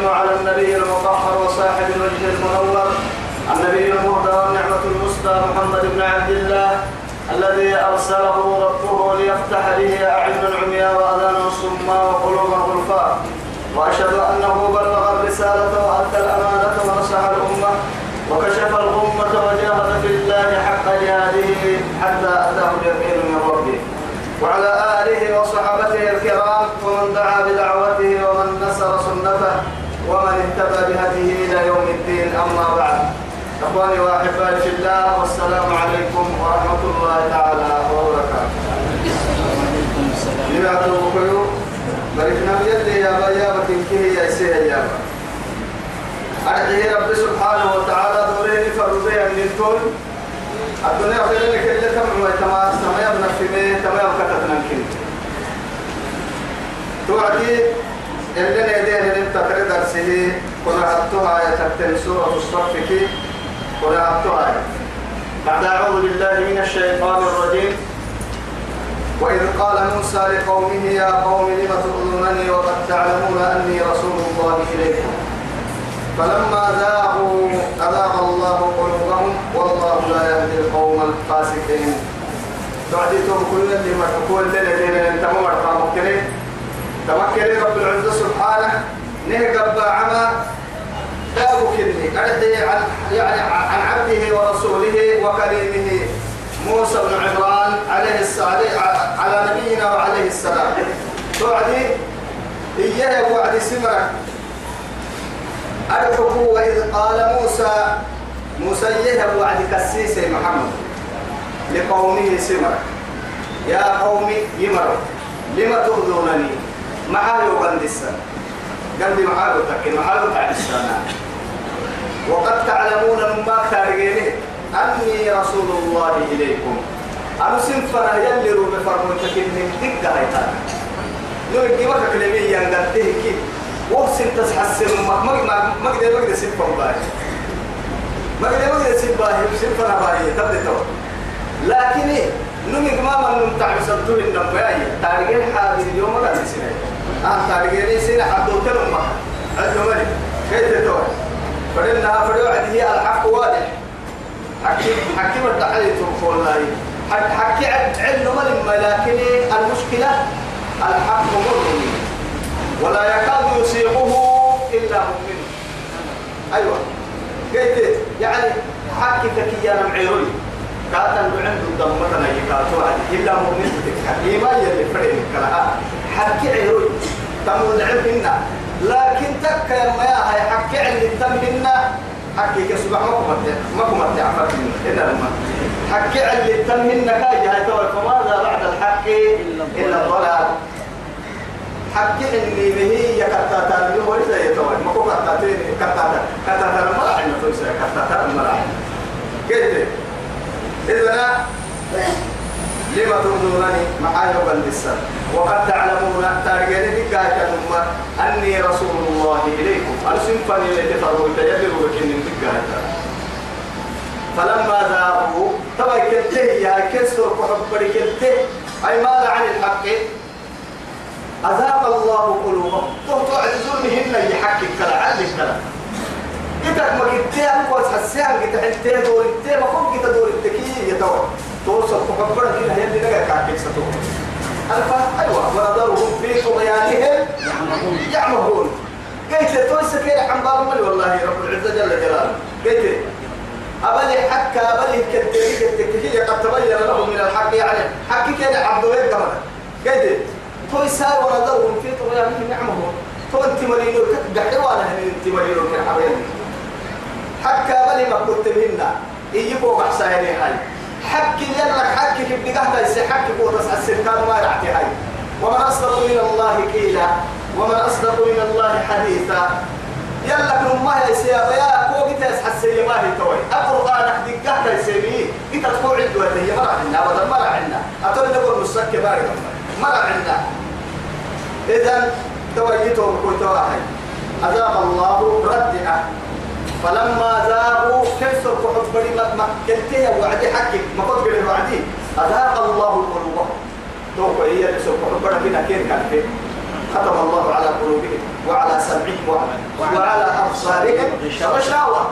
وأسلم على النبي المطهر وصاحب الوجه المنور النبي المهدى والنعمة المسدى محمد بن عبد الله الذي أرسله ربه ليفتح به أعين العمياء وأذان الصماء وقلوب الغلفاء وأشهد أنه بلغ الرسالة وأدى الأمانة ونصح الأمة وكشف الغمة وجاهد في الله حق جهاده حتى أتاه اليقين من ربه. وعلى آله وصحبه الكرام ومن دعا بدعوته ومن نصر سنته ومن اهتدى بهديه إلى يوم الدين أما بعد. إخواني وأحبائي في الله والسلام عليكم ورحمة الله تعالى وبركاته. لما تقولوا بركنا بيدي يا بيا بتنكيه يا سيه يا با أرجه رب سبحانه وتعالى دورين فرزي من الكل الدنيا خير لك اللي تمام وتمام تمام نفسي تمام كتب نمكن توعدي اللي نيدين اللي تريد درسه كنا حطوها يتكتن سورة الصف كي كنا حطوها بعد أعوذ بالله من الشيطان الرجيم. وإذ قال موسى لقومه يا قوم لم تؤذونني وقد تعلمون أني رسول الله إليكم. فلما ذاقوا أذاق الله قلوبهم والله لا يهدي القوم الفاسقين. تعديتهم كل اللي مرحكوا اللي لدينا أنت مرحبا مكرين تمكن رب العزة سبحانه. نهقب عما دابو كني أرحي عن يعني عن عبده ورسوله وكريمه موسى بن عمران عليه السلام على نبينا وعليه السلام. توعدي إياه وعد سمرك أدعوه وإذ قال موسى موسى يهب وعد كسيس محمد لقومه سمر يا قوم يمر لما تؤذونني؟ معاي وغندسا قلبي معاي وتكي معاي وتعلسانا وقد تعلمون ما تارجينه أني رسول الله إليكم. أنا سنفنا يلي روبي فرموتك من دقة هيتانا لو يجي وقت كلمة ينقلته كي وحسن تسحسن ما ما ما ما قدر ما قدر سنفنا باي ما قدر ما قدر سنفنا سنفنا باي تبدأ تو. لكن إيه؟ نمي ما من نمتع بسنتو النباي تارجين حاضر اليوم ما قدر سنة. آه تارجين سنة حدو تلوم ما عندهم مالي كيف تو فلنا فلو عدي الحق واضح. حكي حكي ما تعالي تقول الله حكي علم ما لكن المشكلة الحق مر ولا يكاد يصيبه إلا مؤمن. أيوة. قلت يعني حكي تكيانا معيروي كاتا عنده دمتنا يكاتو إلا مؤمن. حكيما يلي فرين كلها حكي عيروي تمو العلم لكن تك ما هي حكي عن التمهنا حكي كسبح ما كمت ما كمت عفت إلا لما حكي عن التمهنا كاي هاي فماذا بعد الحق إلا الضلال. حكي إني به يكتاتان يوم وليس يتوى ما كو كتاتين كتاتان كتاتان ما راح نفسه كتاتان ما راح قلت إذا لما تؤذونني معايا باللسان وقد تعلمون تارجين بكاية الأمة أني رسول الله إليكم. أرسلتني لتفروا تيلروا بكين بكاية فلما ذاقوا تبا كنته يا كسر كحبري كنته أي ماذا عن الحق؟ أذاق الله قلوبهم. وقطع ظلمهن يحكي كلا عندك كلا إذا ما كنت أقوى تحسيها كنت أنت دور أنت ما كنت دور التكية يتوى توصل تكبر كده هي اللي نجا كعكس ستوه ألفا أيوة ونظرهم في طغيانهم يعمهون. قلت تويس كده عن باب والله رب العزة جل جلاله. قلت أبلي حكى أبلي كتير كتير قد تبين لهم من الحق يعني حكي كده عبد الله كمان قلت تويس ونظرهم في طغيانهم يعمهون. تو انت مرينو قحي وأنا انت مرينو كحبين حكى أبلي ما كنت منا يجيبوا بحسايني هاي. حكي يلا حكي كيف بقهتا يسي حكي قوة السركان ما يعطي هاي. ومن أصدق من الله قيلا ومن أصدق من الله حديثا. يلا ما يا سيابا يا كو جيت حسي ما هي توي. القرآن أحد قهر يسميه جيت تقول عدوة هي مرة عندنا. أبدا مرة عندنا. أتولى نقول مسك بارد مرة عندنا. إذا تويتهم كنت واحد أذاق الله ردئة فلما ذاقوا كيف سرقوا حبري ما كنتها وعدي حكي ما قد قلت وعدي. أذاق الله قلوبهم. توقع هي سرقوا حبري بنا كيف كان ختم الله على قلوبهم وعلى سمعهم وعلى أبصارهم غشاوة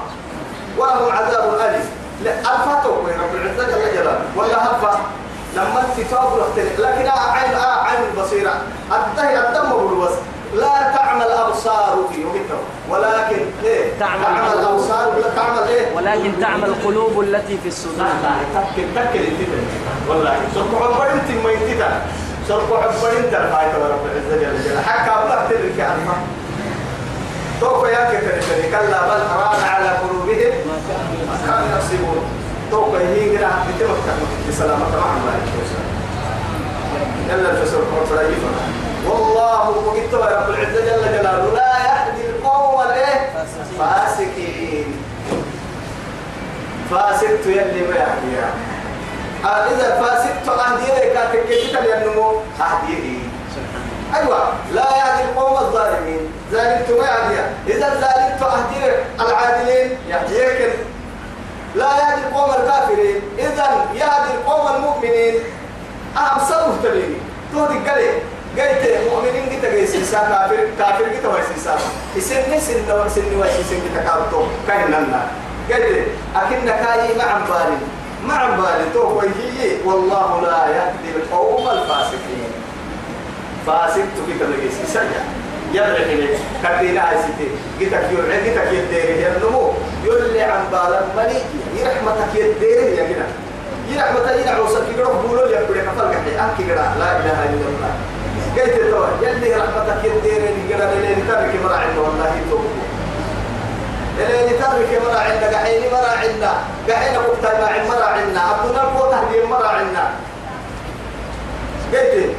ولهم عذاب أليم. لا الفتو رب العزة جل جلاله. ولا هفا لما اتفاق لكن عين آه عين البصيرة الدهي الدم بالوسط لا تعمل أبصار في ولكن إيه؟ تعمل, تعمل الأبصار ولا تعمل إيه؟ ولكن تعمل القلوب التي في الصدور. تكل تكل أنت والله سرق عبر أنت ما أنت سرق عبر أنت الفايت رب العزة جل جلاله. حكى الله تلك ألفا توقع يا كتر كلا بل أراد على قلوبهم ما كانوا يكسبون توقع هي كده بتمكن بسلامة مع الله يلا الفسر قرطة والله وقلت رب العزة جل جلاله. لا يهدي القوم الإيه؟ فاسقين. فاسقت يلي ما يهدي آه، إذا فاسقت أهدي لك كيف ينمو أهدي أيوة. لا يهدي القوم الظالمين. ظالمت ما يهدي إذا ظالمت أهدي العادلين يهديك. لا يهدي القوم الكافرين. إذا يهدي القوم المؤمنين. أهم صبر تبيني. تودي قليل. قلت مؤمنين جيت جيسيسا كافر كافر جيت ويسيسا يسن سن سن ويسيسا جيت كارتو كهننا قلت أكن كاي مع بالي مع بالي تو هي والله لا يهدي القوم الفاسقين فاسق تكيت جيسيسا يدرك لي كتينا عايزتي جيتك يرعى جيتك يديري يا النمو يولي عن بالا ملي يرحمتك يديري يا جنا يرحمتك ينعوسك يقرب بولو يقول لك فلقح أنك لا إله إلا الله قلت تو يلي رحمتك يدير اللي قال لي ترك مرا عند والله تو اللي ترك مرا عند قحين مرا عند قحين وقت ما مرا عند عبدنا القوت هدي مرا عند قلت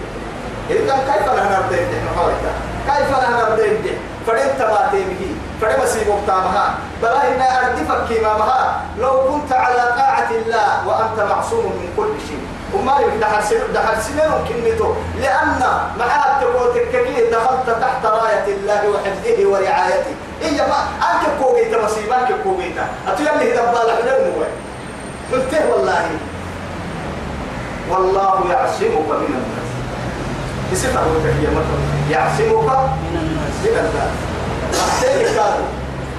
إذا كيف نحن نردين محاولة كيف نحن نردين فرين تباتي به فرين مسيب مقتامها بلا إن أردفك كمامها لو كنت على طاعة الله وأنت معصوم من كل شيء. وما يفتح سنين دخل سنين كلمته لأن معاد تقول كي دخلت تحت راية الله وحفظه ورعايته. إيه ما أنك كوجيتا مصيبك كوجيتا أتيلي دبالة حلم قلت والله؟ والله يعصمك من الناس. بصفة هي مثلا يعصمك من الناس. من الناس. أحسن كانوا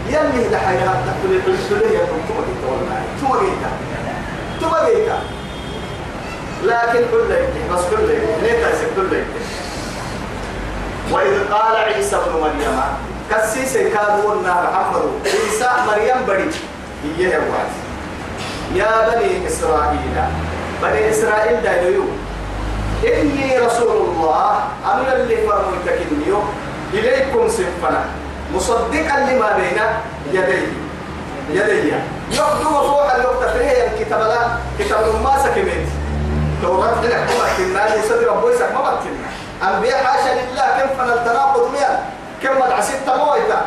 يلي لحياة تقول الرسول يا ثم جيت والله ثم جيت ثم لكن كل بس كل ليه تحسب كل وإذ قال عيسى ابن مريم كسيس كانوا محمد عيسى مريم بدي هي يا يا بني إسرائيل بني إسرائيل دايلو إني رسول الله أنا اللي فرميتك إنيو إليكم سفنا مصدقا لما بين يدي يدي. يخدم فوق الوقت فيه كتاب لا كتاب ما سكمت. توراة لك ما بتنا يسد ربوي سك ما بتنا أنبياء حاشا لله كم فن التناقض ميا كم العسيد تمويتا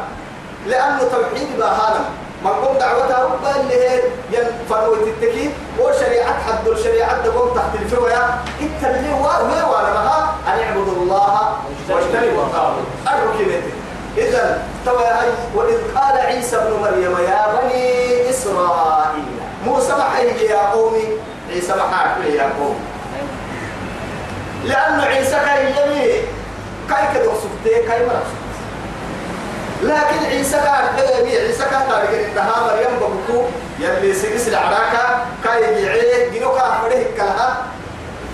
لأنه توحيد باهانا من قم دعوتها ربا اللي هي ينفروا التكي وشريعة حد الشريعة تقوم تحت الفوية إنت اللي هو مها أن اعبدوا الله واجتنبوا الطاغوت. الركنتين إذا توا هاي وإذ قال عيسى ابن مريم يا بني إسرائيل موسى محي يا قومي عيسى محاك يا قومي لأن عيسى كان يمي كاي كدو سبتي كاي مرة لكن عيسى كان يمي عيسى كان تارك إنها مريم ببكو يلي سيرس العراكة كاي يعيه جنوكا فريه كلها.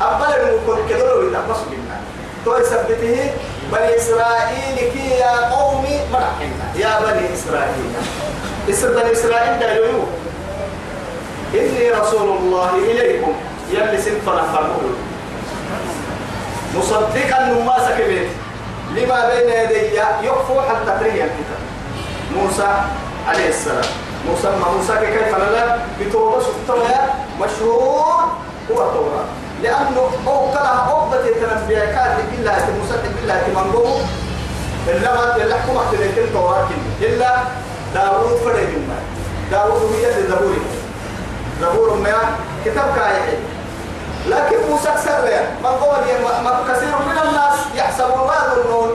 أبلا المكون كدولو يتقص بنا تو يثبته بني إسرائيل كي يا قومي مرحنا يا بني إسرائيل. اسم بني إسرائيل دايلو إني رسول الله إليكم. يلي سنفنا فرمول مصدقا لما سكبت. لما بين يدي يخفو حتى تريه الكتاب موسى عليه السلام. موسى ما موسى كيف لا؟ بتوبة سبتوها مشهور. هو التوراة. لأنه هو كلا عقبة التنبيه كاتب بالله مصدق بالله تمنقوه إلا ما حكومة تلك التوراة إلا داوود فرد داوود هي الزبور زبور ما كتاب كايحي لكن موسى سر من قول كثير من الناس يحسبون ويظنون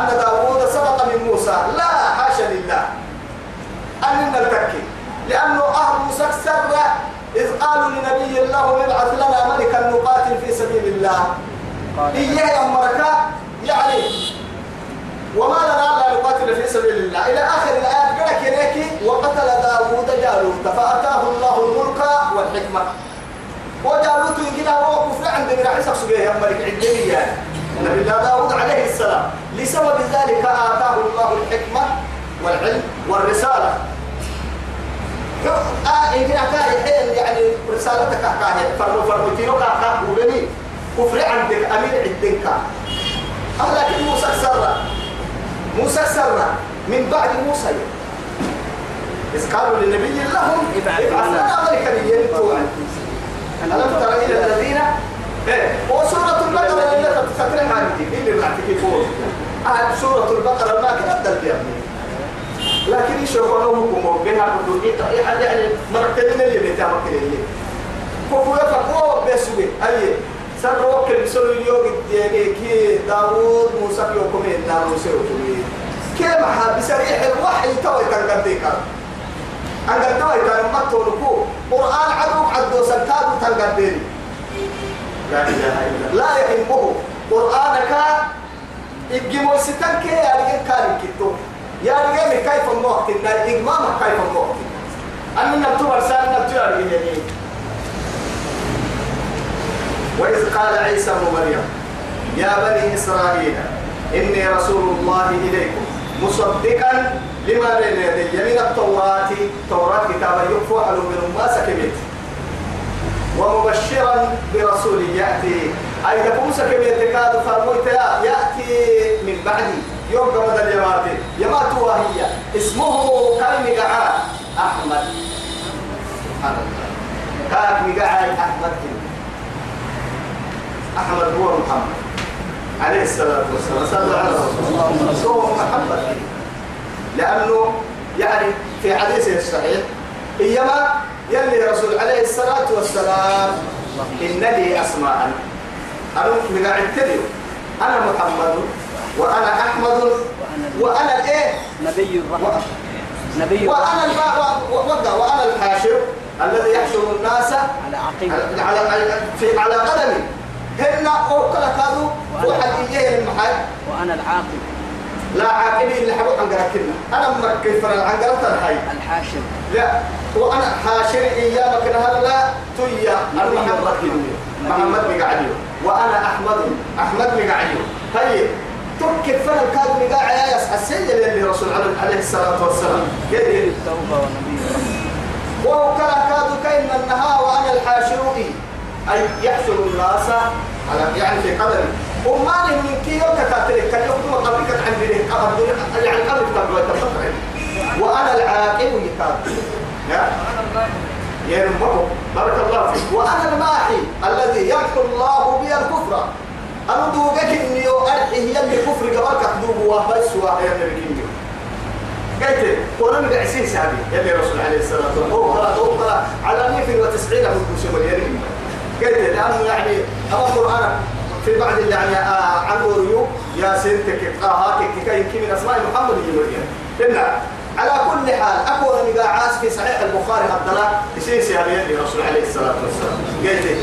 أن داوود سبق من موسى. لا حاشا لله. أن نلتكي لأنه أهل موسى سر إذ قالوا لنبي الله ابعث لنا ملكا نقاتل في سبيل الله. إياه يا مركا. يعني وما لنا لا نقاتل في سبيل الله. إلى آخر الآيات قال كنيكي وقتل داوود جالوت فأتاه الله الملك والحكمة. وجالوت يمكن هو كفر عند من عيسى سبيه يا ملك عدني يعني نبي الله داوود عليه السلام. لسبب ذلك آتاه الله الحكمة والعلم والرسالة. آه يمكن أكاهي يعني رسالتك أكاهي فرمو فرمو كاكا ولني كفر عندك أمير عدنك أه لكن موسى سر موسى سر من بعد موسى. إذ قالوا للنبي لهم ابعث لنا ملكا ألم تر إلى الذين؟ إيه. وسورة البقرة اللي تتكلم عن دي اللي بعتك فوق سورة البقرة ما كان أبدل بها لكن يشوفوا لهم بها يعني مركزين اللي بتعمل اللي كفوا يفقوا بسوي أيه سر وكل سر اليوم الديني كي داوود موسى يوكم إن موسى يوكم كم حاب سريح الوحي توي تنقديك أن قدوي كان ما تقولكو قرآن عدو عدو سنتاد تنقدين لا إله إلا لا يهمه قرآنك كي يعني كان كتو يعني كيف الموقت إجمامك كيف الموقت أن نبتو برسال نبتو يعني وإذ قال عيسى ابن مريم يا بني إسرائيل إني رسول الله إليكم مصدقا لما بين يدي من التوراة. توراة كتابا يكفو حلو من ما سكبت. ومبشرا برسول يأتي. أي تقوم سكبت كاد فرموت يأتي من بعدي. يوم قمد اليمات يمات وهي اسمه كلمة قعاد أحمد. سبحان الله. كلمة أحمد هو محمد. عليه الصلاة والسلام. صلى على رسول هو محمد. لأنه يعني في حديثه الصحيح إيما يلي رسول عليه الصلاة والسلام إن لي أسماء. أنا مقاعد تديو أنا محمد وأنا أحمد وأنا الإيه نبي الرحمة. نبي وأنا الباء وأنا الحاشر الذي يحشر الناس على عقيدة. على على في على قدمي. هن أوكل كانوا واحد إياه المحل. وأنا العاقب لا عاقبي اللي حبوا عن قركنا أنا مركز فرع عن قركنا الحي. الحاشر لا وأنا حاشر إيامك هلا تيا. أنا محمد كني محمد مقعدي. وأنا أحمد. أحمد مقعدي. هي تركب فرع كاد مقاعد يا السيد اللي رسول عليه الصلاة والسلام. يدي التوبة ونبي الرحمة وكلا كاد كأن النهار وأنا الحاشر إيه أي يحشر الناس على يعني في قدر. وما من كي يوم كاتلك كان يوم قبلك عن دينك قبل. يعني قبل قبل وتفكر وأنا العاقل يكاد يا؟ يا رب. بارك الله فيك. وأنا الماحي الذي يمحو الله بي الكفر. أنا دوقك إني أرحي هي اللي كفر قبلك وهاي سواء يا نبي قلت قرآن بعسين سابي. يلي رسول عليه الصلاة والسلام. هو قرأ على 190 من كوسي واليرين قلت لأنه يعني أما القرآن في بعض اللي يعني آه عن ريو يا سنتك آهاتك كي يمكن من أسماء محمد يمرين إلا على كل حال أكون نقاعات في صحيح البخاري عبدالله يسير سيابي يلي رسول عليه الصلاة والسلام. قلت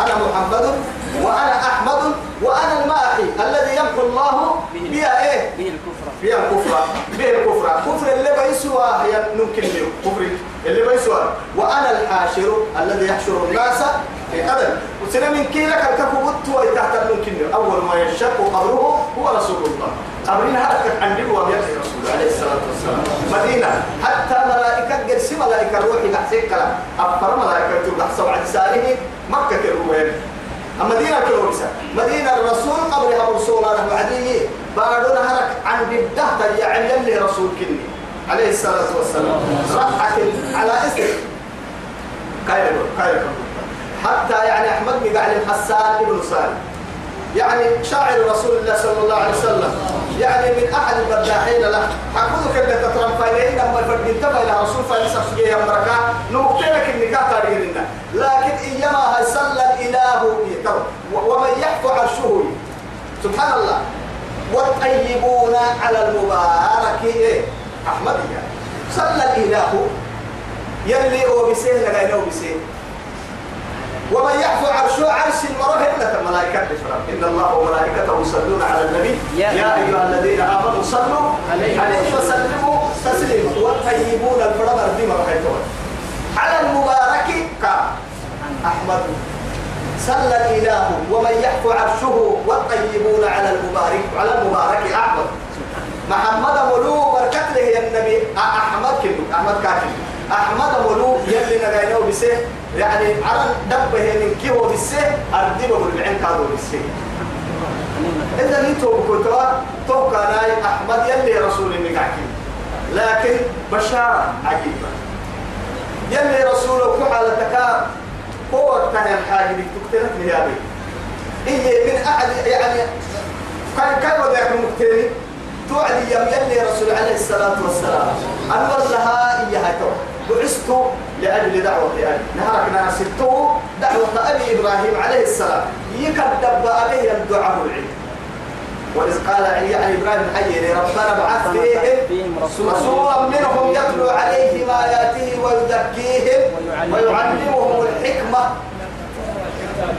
أنا محمد وأنا أحمد وأنا الماحي الذي يمحو الله بها إيه؟ به الكفر. فيها الكفر فيها الكفر. كفر اللي بيسوى هي ممكن كفر اللي بيسوى. وأنا الحاشر الذي يحشر الناس في قدم وسنة من كي لك الكفوت وتحت ممكن له أول ما ينشق قبره هو رسول الله. قبرنا هلكت عن دبوة يأتي رسول عليه الصلاة والسلام. مدينة. حتى ملائكة قرسي ملائكة روحي بحسين كلام أفضل ملائكة تبحث عن ساره مكة كروين مدينة كلوريسا مدينة الرسول قبلها رسول الله وعديه بارون هرك عن بدة يعني يلي رسول كني عليه الصلاة والسلام. رفعت على اسم كايرو كايرو حتى يعني أحمد بن قاعد حسان بن سالم. يعني شاعر رسول الله صلى الله عليه وسلم يعني من أحد المداحين له. حقودك اللي تترم فايلين لما انتبه إلى رسول فالسا سجيه مركا نمكتلك النكاح تاريخنا لكن إيما هاي صلى الإله ومن يحفو عرشه. سبحان الله. والطيبون على المبارك. إيه؟ أحمد يعني. صلى الإله. يلي هو بسيه لغاية هو بسيه ومن يحفو عرشه عرش المراه إلا الملائكة إن الله وملائكته يصلون على النبي. يا, أيها الذين آمنوا صلوا عليه, وسلموا تسليما. والطيبون الفرق الدين رحيتون على المبارك كا أحمد. صلى الإله ومن يحفو عرشه والطيبون على المبارك. على المبارك أحمد. محمد ملو بركت له يا النبي. أحمد كم أحمد كاتب. أحمد ملو يلي نغاينو بسه. يعني على دبه من كيو بسه أردبه بالعين كادو بسه. إذا نيتو بكتوا تو كان أحمد يلي رسول مقاكي لكن بشارة عجيبة يلي رسوله كحالة تكار هو كان الحاجة لي هذه إيه من أحد يعني كان كان وذاك مكتلي توعد يم يلي رسول عليه الصلاة والسلام. أنور لها إياها تو بعثت لأجل دعوة أبي نهارك ناسبته دعوة أبي إبراهيم عليه السلام. يكذب عليه الدعاء العلم. وإذ قال يعني إبراهيم حي ربنا ابعث فيهم رسولا منهم يتلو عليهم آياته ويزكيهم ويعلمهم الحكمة.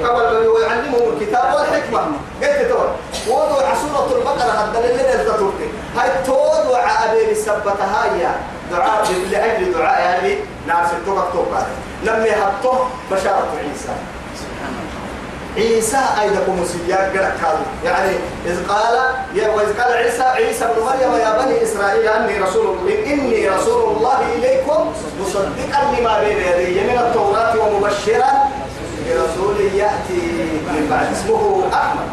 قبل ويعلمهم الكتاب والحكمة. قلت تقول وضع سورة البقرة هذا اللي نزلتوك هاي توضع أبي بسبتها هاي دعاء لأجل دعاء هذه ناس التوبة توبة لم يحطه بشارة عيسى. عيسى أيضا مسياك قرأ يعني إذ قال يا وإذ قال عيسى عيسى بن مريم يا بني إسرائيل أني رسول إني رسول الله إليكم مصدقا لما بين يدي من التوراة ومبشرا برسول يأتي من بعد. اسمه أحمد.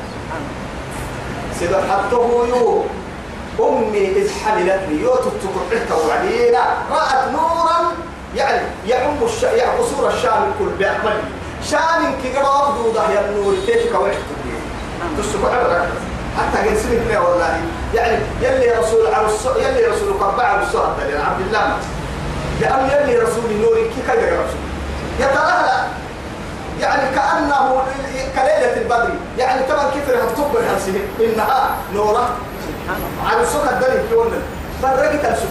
سيدو حطه يو أمي إذ حملتني يو تتكحته وعلينا. رأت نورا يعني يعم الش... يعني قصور الشام الكل بأكمله شام كي قرأ دوده يا النور كيف كويت تسكو حبرك حتى قد سمعت والله. يعني يلي رسول عرس يلي رسول قبع عرس عبد الله. لأن يلي رسول النور كي كيف رسول. يتلهلأ. يعني كأنه كليلة البدر. يعني طبعا كيف رح تكبر إنها نورة. على سوق الدنيا كيونا فرقت السوق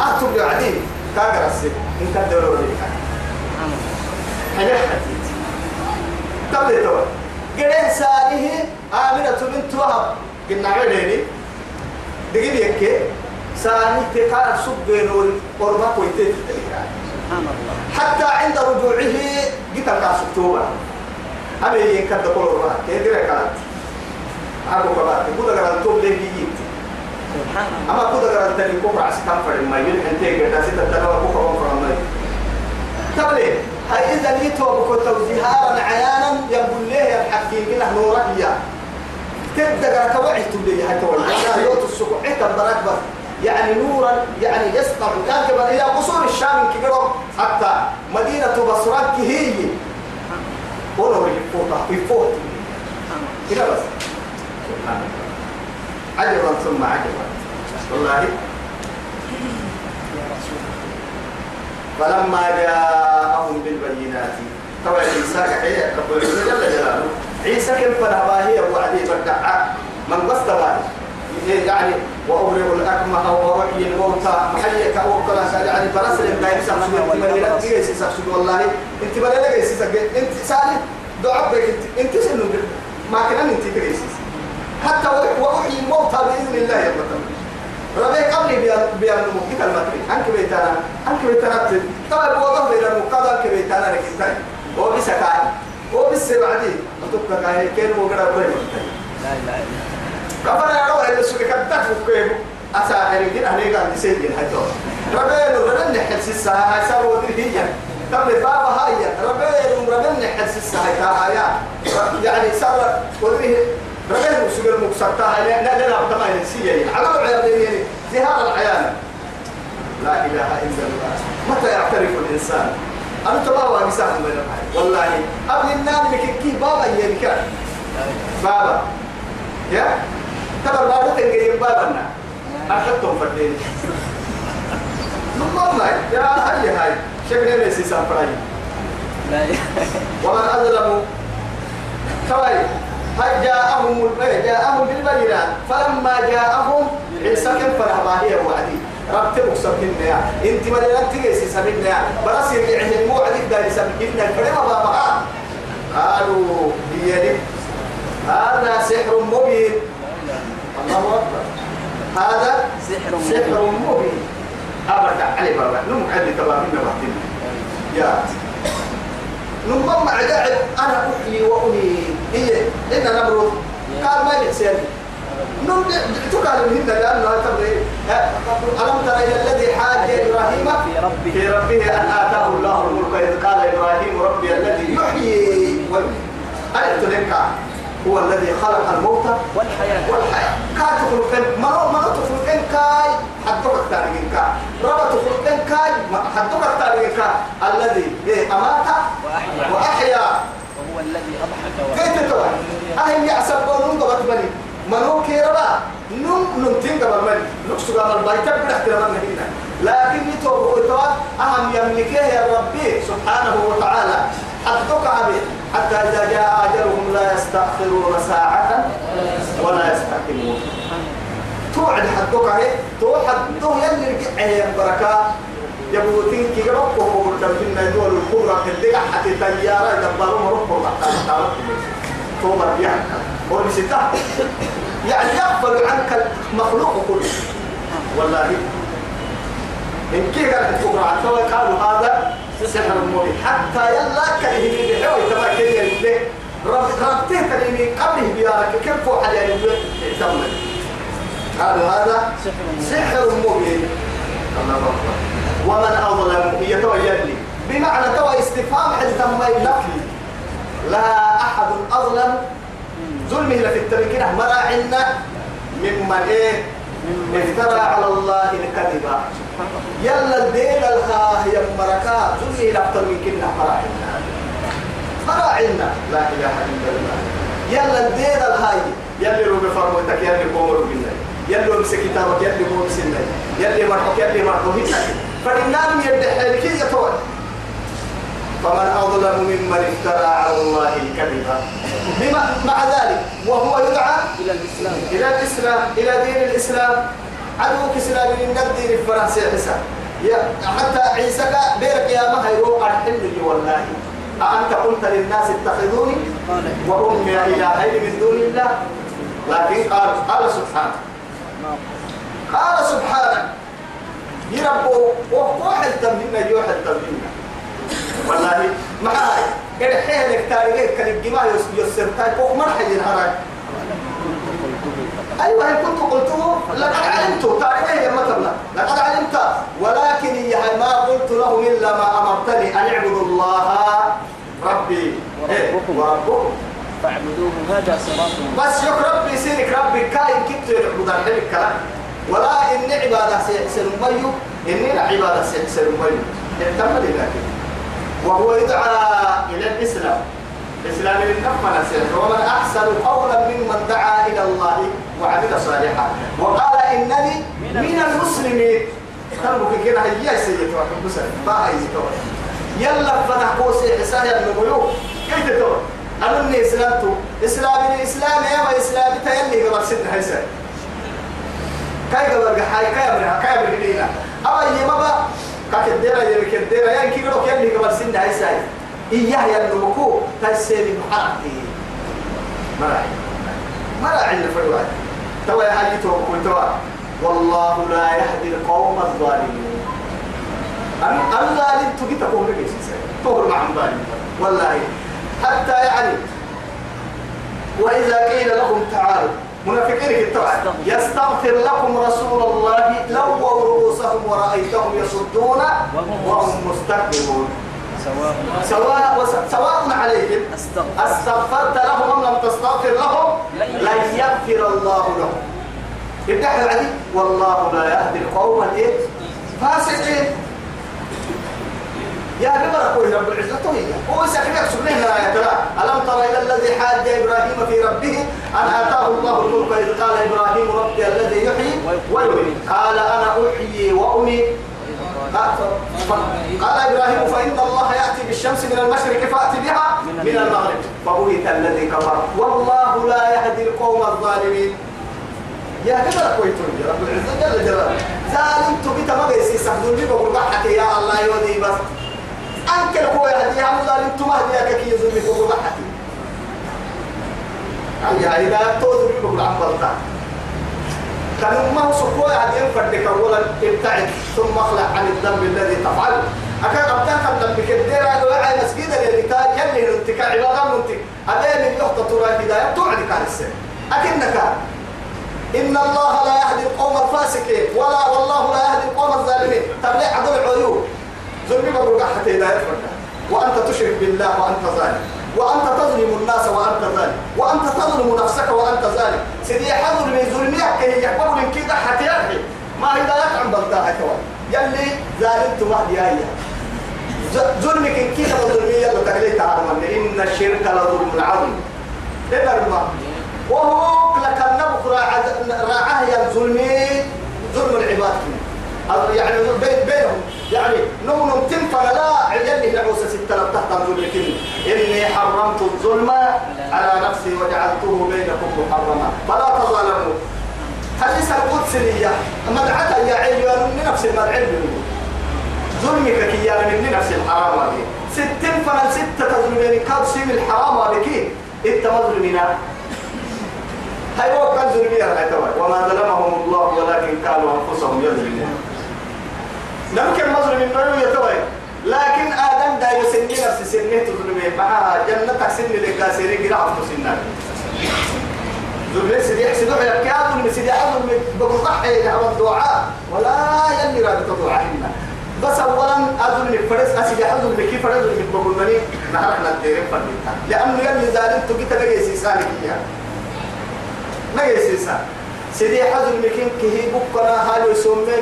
أكتب عديد كاغر السنة إن كان دورة لك حليح حديد. تبدي توا قرين سانيه آمنة بنت وهب. قلنا عديني دقيق يكي. سانيه تقال سوق نور قربك ويتيت. الله حتى عند رجوعه قتل كاس اكتوبر أبي يكاد كل ربع كيدري كانت أبو كبار كودا كان توب ليه الله أما كودا كان تاني كوبر عسى كم فرد ما يلحن تيجي ناس تتنوى كوبر من فرد ما تبلي هاي إذا نيتوا بكتو زهارا عيانا يقول ليه الحكيم كنا نورك يا تبدأ كوعي تبلي حتى والله يوت السكوع حتى البرك بس يعني نورا يعني يسطع كاتبا إلى قصور الشام كبيرهم حتى مدينة بصرات هي ونور يفوتها يفوت كده بس سبحان الله عجبا ثم عجبا. والله. فلما جاءهم بالبينات. طبعا عيسى كحية رب العزة جل جلاله. عيسى كيف نباهي وعدي بدع من قصد باهي يعني وأبرئ الأكمه ووحي الموتى. محيك وكلا يعني برسل ما يمسح سوى أنت ما لك جيس سوى والله. أنت ما لك جيس أنت سالي. دعاء بك. انت أنت سنو ما كان أنت جيس حتى ووحي الموتى بإذن الله يا ربي قبلي بيان مكتب المتري أنك بيتانا أنك بيتانا طبعا بوضع بين المقابل أنك بيتانا لك. إنت. هو بسكاي هو بسبعدي أتوقع كاي. كين لا إله إلا ربنا يا رب اللي سوق كتك فكيب أساهر كده. هنيجا عند سيدين حتى ربنا ربنا نحل سسا هاي سر ودري هي طب بابا هاي. نحل سسا هاي تاها يعني سر ودري ربنا سوق المكسرتا هاي لا لا لا نسيه على العيال يعني زهار العيال لا إله إلا الله. متى يعترف الإنسان؟ أنا تبارك مساهم بين والله قبل النام كي بابا يلك بابا؟ يا؟ تبر بابا. تنجي بابنا أخذتهم فردين ما يا هاي هاي. شكل ليس سامبراي ومن أظلم. كوي هل جاءهم جاءهم بالبينات فلما جاءهم عيسى كم فرح ما هي وعدي ربت مكسب كنا انت ما لنا تجلس سبيلنا بس اللي مو عدي داري سبيلنا فرما بابا قالوا هي هذا سحر مبين. الله أكبر. هذا سحر سحر مبين. أبدا علي بابا. نم علي تبابين وقتنا يا. نم قاعد أنا أحيي وأمي هي إن نمرض قال ما يحسن نم تقال منهن لأنه تبغي ألم تر إلى الذي حاج إبراهيم؟ في ربه. أن آتاه الله الملك إذ قال إبراهيم ربي الذي يحيي ويميت. أنت لك هو الذي خلق الموت والحياة. والحياة. كا تخلقن ما ما تخلقن كاي؟ حدك تاريخ كا ربا تخلقن كاي؟ حدك تاريخ كا الذي إيه؟ أمات وأحيا وأحيا وهو الذي أضحك كيف تتوى أهل يعصبون قبط بني منو كيربا؟ نم نمتين قبل مني نقص قبل البيت بنحترم هنا لكن يتوب ويتوى أهم يملكه يا ربي سبحانه وتعالى. حدك عبي حتى إذا جاء أجلهم لا يستأخرون ساعة ولا يستقيمون توعد حدك عليه تو حده يلي رجع بركة يبوتين كي ربك هو تبين دول الكبرى اللي حتى تيارة يدبرون ربك حتى تو مرجع هو نسيته يعني يغفل عنك المخلوق كله. والله. إن كي قال الكبرى عن قالوا هذا سحر مبين. حتى يلا كلمه بحوي تبع كلمه يقول رب ربته كلمه قبله بيارك. كيف فوق يقول قالوا هذا سحر سحر مبين. الله أكبر. ومن أظلم. هي تو يلي بمعنى تو استفهام حل تم نفي لا أحد أظلم. ظلمه لفي التمكين مراعنا ممن إيه؟ افترى على الله الكذب. يلا الدين الخاه يا مركا. ظلمه لأكثر من كنا مراعنا مراعنا لا إله إلا الله. يلا الدين الهاي يلي روبي فرموتك يلي قومر بالله يلي أمسك كتابك يلي قوم سنة يلي مرحوك يلي مرحوك فالنام يدحي لكي يتوى فمن أظلم ممن افترى على الله الكذب. بما مع ذلك وهو يدعى إلى الإسلام. إلى الإسلام إلى دين الإسلام. عدوك إسلام من الدين الفرنسي يا حتى عيسى بيرك يا ما هيروح الحل والله. أأنت قلت للناس اتخذوني؟ وأمي إلهين من دون الله. لكن قال قال سبحانه. قال سبحانه. يربو واحد تمهنا يوحد تمهنا والله ما هاي كده حيلك تاريخ كان الجماعة يسر. تاي فوق مرحي ينهرك أيوة إن كنت قلته لقد علمت تاريخ يا مثلا لقد علمت. ولكن يا ما قلت لهم إلا ما أمرتني أن اعبدوا الله ربي. إيه، وربكم. وربكم فاعبدوه. هذا صراط. بس يك ربي سيرك ربي. كاين كنت يعبد الحلم الكلام ولا إن عبادة سيحسن ميو إن عبادة سيحسن ميو احتمل لكن. وهو يدعى إلى الإسلام. الإسلام للنفع نسير ومن أحسن قولا ممن دعا إلى الله وعمل صالحا. وقال إنني من المسلمين. كانوا كده هي سيدي واحد مسلم ما هي يلا فتح قوسي حساب النبيو كيف تقول أنا إني إسلامتو إسلامي إسلامي يا إسلامي تيلي قبل سنة. حسن كاي قبل حاي كاي قبل كاي قبل هدينا أما يما كديرة يلي كديرة يعني كي قبل كيلي قبل سنة حسن إياه يا النبكو تسيري محرقتي مراعي مراعي اللي الوقت توا يا حاجي توكل توا. والله لا يهدي القوم الظالمين. أنا الله اللي تجي تقول لك إيش تقول مع ظالم والله. حتى يعني. وإذا قيل لهم تعالوا. منافقين التوعد يستغفر لكم رسول الله لووا رؤوسهم ورأيتهم يصدون وهم مستكبرون. سواء سواء عليهم أستغفرت لهم أم لم تستغفر لهم؟ لن يغفر الله لهم. ابدأ العدي والله لا يهدي القوم الإيه؟ فاسقين. يا ببرك رب العزة هي هو سكنك سبحانه لا ترى؟ ألم تر إلى الذي حاج إبراهيم في ربه؟ أن آتاه الله الملك إذ قال إبراهيم ربي الذي يحيي ويميت. قال أنا أحيي وأميت. قال إبراهيم فإن الله يأتي بالشمس من المشرق فأتي بها من المغرب. فبهت الذي كفر. والله لا يهدي القوم الظالمين. يا كذا كويتون يا رب العزة؟ جل جلاله. ظالم تبي تما بيسي لي بقول يا الله يودي بس. أنكر هو يهدي يا ظالم تما هدي كي يزول لي بقول أي إذا تودر لي بقول عبالتا كانوا ما هو سكوا يهدي فردك أولا ابتعد ثم اخلع عن الذنب الذي تفعل. أكاد أبتان كان ذنب كدير وعي مسجد كان يلي ننتك عبادة ننتك أبين النقطة ترى الهداية توعدك عن السن أكنك إن الله لا يهدي القوم الفاسقين ولا والله لا يهدي القوم الظالمين. تبلع عدو العيوب؟ ظلمي بقول حتى هداية وأنت تشرك بالله وأنت ظالم. وأنت تظلم الناس وأنت ظالم وأنت تظلم نفسك وأنت ظالم سيدي حظر من ظلمك كي يحبب من كده حتى ما هداية عن بلتاها كوا يلي ظالمت مهدي آية ظلمك إن كده ظلمي يلا عالم إن الشرك لظلم عظيم. إلا الماء وهو لك النبق راعاه يا ظلمي. ظلم العباد يعني بين بينهم. يعني نوم نوم لا عجل نعوسة ستة لم تحت ظلمكن إني حرمت الظلم على نفسي وجعلته بينكم محرما. فلا تظالموا. حديث القدسية مدعتا يا عيال من نفس المدعي ظلمك كي من نفس الحرام هذه. ستين فنل ستة تظلمين كاد سيم الحرام هذه إنت مظلمنا هاي هو كان ظلمي على وما ظلمهم الله ولكن كانوا أنفسهم يظلمون. نمكن مظلم النوم يتوي لكن آدم دا يسني نفس سنه تظلمي معها جنتك سن لك سيري قرا عبد سنة. ظلمي سيدي يحسدوا يا كاد من سيدي أظلم بقول ضحي على الدعاء ولا يلي راد الدعاء هنا بس أولا أظلم فرس أسيدي أظلم كيف فرس أظلم بقول مني نحن ندير فرد لأنه يلي ظالم تبي تلاقي سيسانك فيها نجي سيسان سيدي حزن مكين كهي بكرة هاي يسمى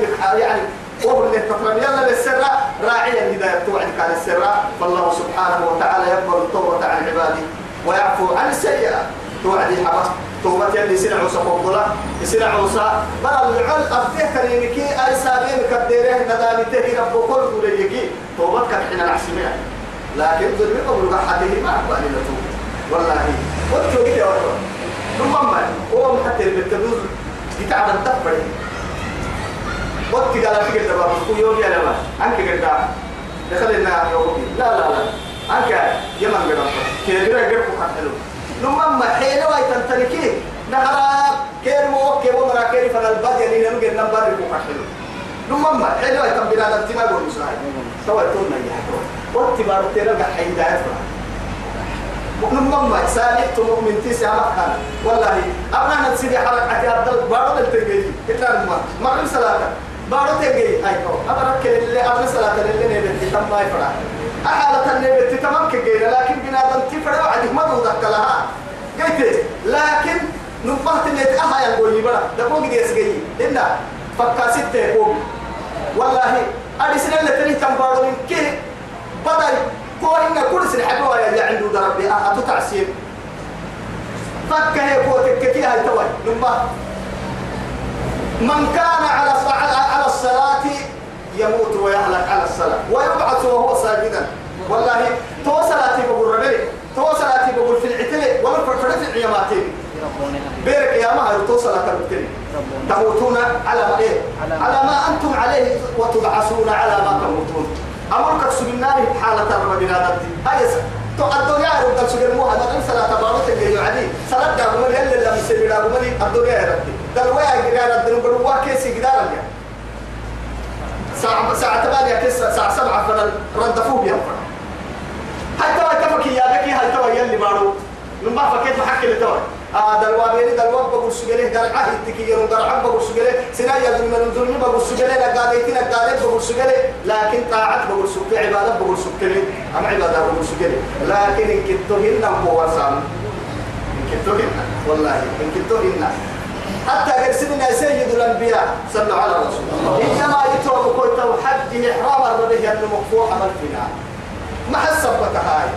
يعني وهو اللي تفرم يلا للسر. راعيا الهداية توعدك على السر. فالله سبحانه وتعالى يقبل التوبة عن عباده ويعفو عن السيئة توعدي حبس توبة يلي سنع عوسى فضلا سنع عوسى. بل العل أفتيه كريمكي أي سابين كديره ندامته رب كل وليكي توبة كان حين العسمية لكن ظلمي قبل حده ما أقبل لتوب والله. قلت كده والله ثم ما؟ هو حتى بالتدوز يتعب التقبل. وقت قال في قد بابا كل يوم يا لما أنك قد دخلنا يوم لا لا لا. أنك يمن قد كبيرة قد حلو. ثم ما حين واي تنتركي نهار كير مو كير مرا كير فن الباد يعني نم قد نمبر يكون حلو. ثم ما حين واي تنبينا نتما قول مساعد سوى تونا يا وقت بارو تيرا قد حين داعي نمم ما سالت مؤمن تسعة مكان والله أبنا نسيدي حركة عبد بارو التجي إلا ما ما صلاة. بارو تجي هاي كو. أبنا كل أبنا صلاة اللي نبي تتم ما يفرح. أحالة النبي تتمم كجينا لكن بنادم تفرح. وعدك ما تودك لها قلت لكن نبهت اللي تأها يقول يبرا دقوق دي يسجي إلا فكا ستة يقول والله أرسل اللي تنيه تنبارو من كه بدل كو إن كل سنة حبوا يا عنده دربي أتو تعسير فكه يقول تكتي هاي توي. نبه من كان على على الصلاة يموت ويهلك على الصلاة. ويبعث وهو ساجدا. والله تو صلاتي بقول ربي تو صلاتي بقول في العتلة ولا فرفرة في العياماتين بيرك يا ما تو صلاة تموتون على ما إيه؟ على ما أنتم عليه وتبعثون على ما تموتون. أمرك سبناه حالة الرب بنادتي هاي تو الدنيا رب سجل مو هذا صلاة بارو تجي عادي. صلاة دعوة من يلا لما سبي دعوة من الدنيا يا ربي. دلوا جيران الدنيا بدوا كيسي جدار ساعة ساعة ثمانية كيس ساعة سبعة فن ردفوه بيهم هاي توا كفك يا بكي؟ هاي توا يلي بارو لما فكيت محكي لتوا آه دلوا بيني دلوا بقول سجله دل عهد تكي يوم دل عب بقول سجله سنا ظلم من ظلم بقول سجله لا قاديتنا قادت بقول سجله لكن طاعت بقول سجله عبادة بقول سجله أم عبادة بقول سجله لكن إن كنتهن هو سام إن كنتهن والله إن كنتهن حتى قرسلنا سيد الأنبياء صلوا على رسول الله إنما يتوب كنت حج إحرام الربيع أنه مقفوع عمل فينا. ما حسبك هاي.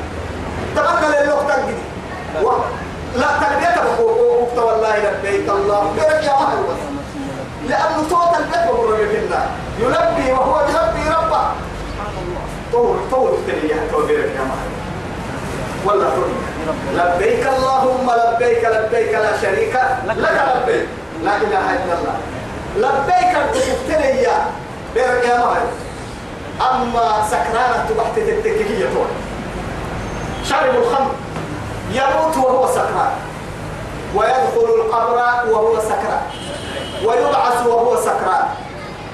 تبقى للوقت تجدي لا تلبية وقت والله لبيك الله بيرك يا أهل لأنه صوت البيت بقول الله يلبي وهو يلبي رب طول تلي توبيرك يا مهر ولا تقول لبيك اللهم لبيك لبيك لا شريك لك لبيك. لا إله إلا الله. لبيك يا بيرك يا مهر أما سكرانة تبحت التككية طول شرب الخمر. يموت وهو سكران. ويدخل القبر وهو سكران. ويبعث وهو سكران.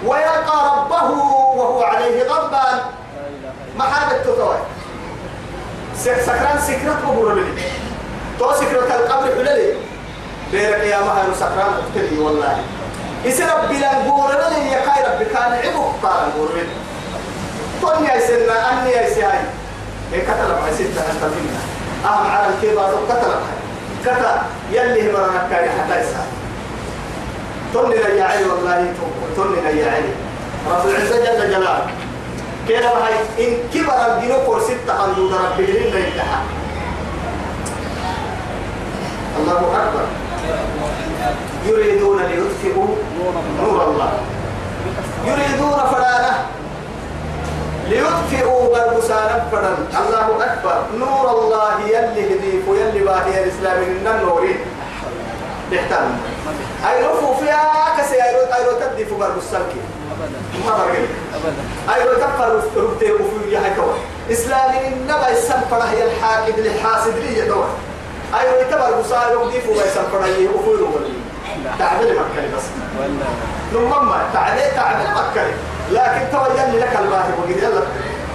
ويلقى ربه وهو عليه غضبان. ما حاجة تطوي سكران سكرت بقول لي تو سكرت القبر حللي بيرك يا مهر سكران تكلي والله. يصير ربي لا نقول لي يا خير ربي كان عبو قال نقول لي توني يا سيدنا أني يا سيدي. إيه كتل ما ستة أستفينا أهم على الكبار كتل كتل يلي مرنا كان حتى يسأل. توني لا يعلي والله توني لا يعلي رب العزة جل جلاله. كده هاي إن كبر الدين فور ستة حمدود ربي لنا ينتهى. الله أكبر. يريدون ليطفئوا نور الله. يريدون فلانه ليطفئوا بربسانا فرن الله أكبر. نور الله يلي هديف يلي باهي الإسلام من النورين بيحترم أي رفو فيها كسي أي رو أي رو تدي في بربسانك ما برجع ابدا أي رو تفر ربتي وفي يا كوا إسلام النبى السفر هي الحاكد للحاسد لي دور أي رو تبر بسال يدي في السفر هي وفي ولي تعبير مكة بس. ولا نمما تعبير تعبير مكة لكن توجه لك الواهب وقل يلا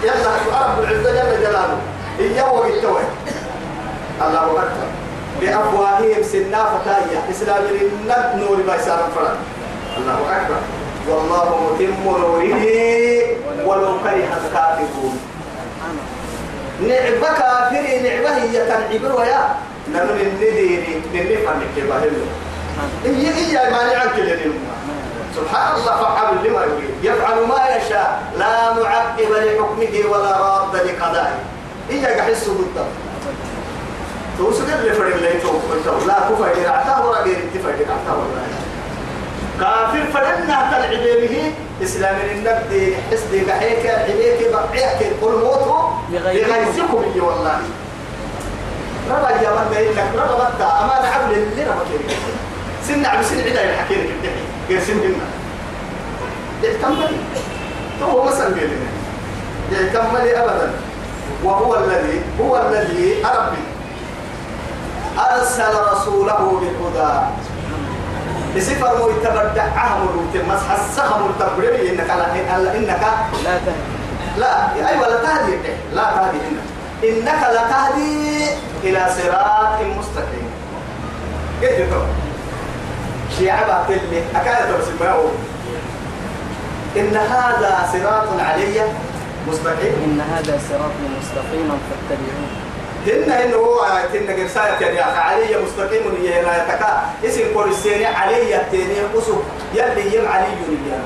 يلا رب العزة جل جلاله. إياه وبالتوي الله أكبر. بأفواههم سنا فتايا إسلام النب نور ما فرد. الله أكبر. والله متم نوره ولو كره الكافرون. نعبة كافر نعبة هي تنعبر ويا. نحن النديني ننفع نكتبه له إيه إيه ما لليوم سبحان الله فعل لما يريد. يفعل ما يشاء. لا معقب لحكمه ولا راد لقضائه. إياك أحسه بالضبط توسد اللي فرق اللي تو لا إلى عتاه ولا غير اتفاق إلى عتاه ولا كافر فرنا تلعب به إسلام النبي حسد بحيك العبيك بقيك قل موتوا لغيركم. إيه والله. ربا يا من إنك ربا بطا أما نعمل اللي ربا كريم سنة عم سن عدا يحكي لك غير سن هنا يحتمل هو مثلا بيلنا يحتمل أبدا. وهو الذي هو الذي ربي أرسل رسوله بالهدى بسفر مو يتبدع عهم الروتين مس حسهم التبرير إنك على إنك لا تهدي. لا أيوة لا تهدي. لا تهدي إنك. إنك لا تهدي إلى صراط مستقيم. كيف تقول شيعة بعتلي أكاد ترسل ما هو. إن هذا صراط علي مستقيم. إن هذا صراط مستقيما فاتبعوه. هن هن هو هن قرساية يعني علي مستقيم هي هنا يتكا. اسم كورسيني علي التاني قصب يلي يم علي يلي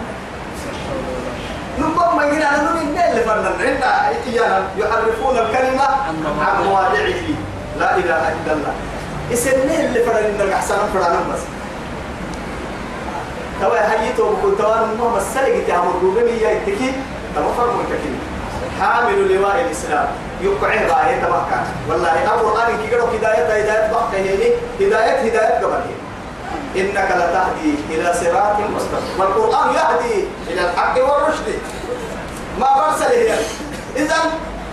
نبقى ما يجينا أنا إن اللي فرنا إن إيانا يحرفون الكلمة عن مواضعه. لا إله إلا الله. اسم اللي فرنا إن الأحسن فرنا بس توا هيتو بكل توان ما مسلك تعمل روبي يا إتكي تما فرمو إتكي حامل لواء الإسلام. يقعه باهي تبقى والله القرآن كي قالوا هداية هداية بقى هداية هداية قبل إنك لتهدي إلى صراط مستقيم. والقرآن يهدي إلى الحق والرشد. ما برسل هي. إذا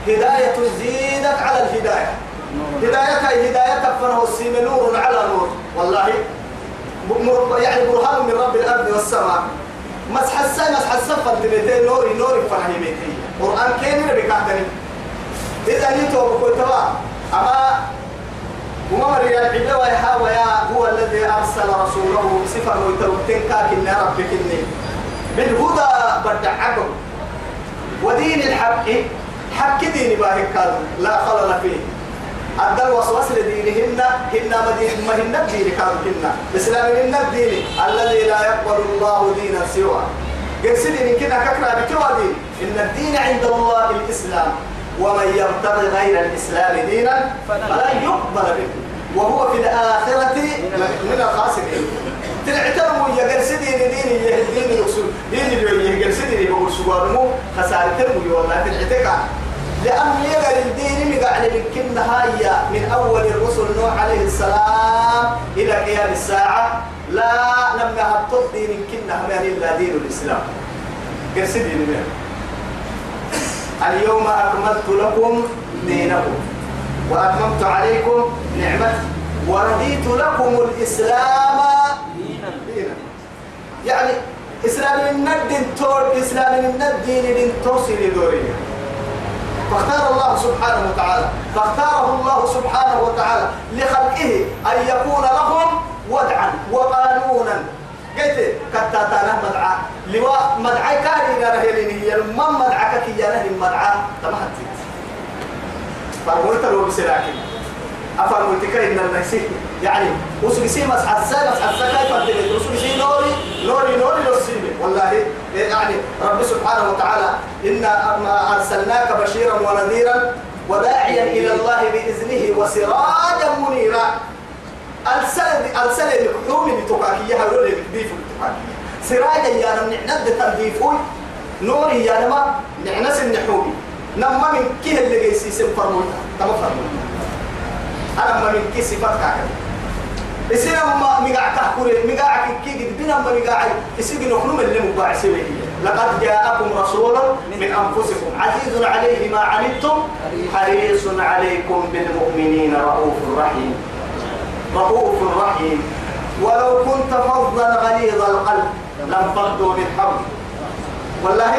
هداية زيدت على الهداية. هداية هداية فنه السين نور على نور. والله يعني برهان من رب الأرض والسماء. مسح الساي مسح السفر نوري نوري فهمتي قرآن كيني بكاتني إذا نيتو بكل توا أما وما مري العبد ويحاوى هو الذي أرسل رسوله صفر ويتوتين كاكن ربك إني بالهدى بدع عقب ودين الحق حق دين باهك لا خلل فيه أدى الوسواس لدينهن هن مدين ما هن الدين كانوا هن إسلام هن الدين الذي لا يقبل الله دينا سوى قرسل إن كنا ككنا بكوا دين إن الدين عند الله الإسلام. ومن يبتغي غير الإسلام دينا فلا يقبل منه وهو في الآخرة من الخاسرين. تنعترموا يا قرسدي دين يا دين يقصد دين يا قرسدي يقول سوارمو خسارتهم والله تنعتك لأن يقل الدين مقعد من نهاية من أول الرسل نوح عليه السلام إلى قيام الساعة. لا لم يهبط دين كنا من إلا دين الإسلام. دين من اليوم أكملت لكم دينكم وأتممت عليكم نعمتي ورضيت لكم الإسلام دينا. يعني إسلام الندين تور إسلام الندين توصل دورية فاختار الله سبحانه وتعالى فاختاره الله سبحانه وتعالى لخلقه أن يكون لهم ودعا وقانونا. قلت كتاتانا مدعا لواء مدعا كان إلى رهيلين هي من مدعا كي ينهي مدعا تمهتت فقلت له بسلاكين أفرمت كاين النسي يعني وسبسي مسح السنة مسح السنة كيف تدري وسبسي نوري نوري نوري للسيمي والله يعني رب سبحانه وتعالى إنا أرسلناك بشيرا ونذيرا وداعيا إلى الله بإذنه وسراجا منيرا. السنة السنة الحكومي بتقاكية هقول لك بيفو بتقاكية سراجا يا نم نحند تنظيفون نوري يا نما نعنس النحومي نما من كيه اللي جيسي سن فرموتا تما فرموتا أنا ما من كي صفات كاكا. إسينا ما مقاع كحكوري مقاع كي قد بنا ما مقاع إسينا نخنم اللي مباع سويه لقد جاءكم رسول من أنفسكم. عزيز عليه ما عنتم حريص عليكم بالمؤمنين رؤوف رحيم. رؤوف رحيم. ولو كنت فظا غليظ القلب لانفضوا من حولك والله